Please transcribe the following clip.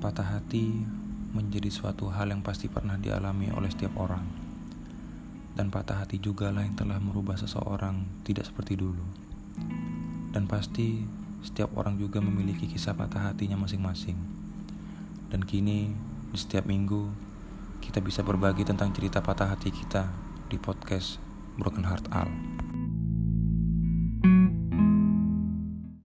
Patah hati menjadi suatu hal yang pasti pernah dialami oleh setiap orang. Dan patah hati juga lah yang telah merubah seseorang tidak seperti dulu. Dan pasti setiap orang juga memiliki kisah patah hatinya masing-masing. Dan kini di setiap minggu kita bisa berbagi tentang cerita patah hati kita di podcast Broken Heart Al.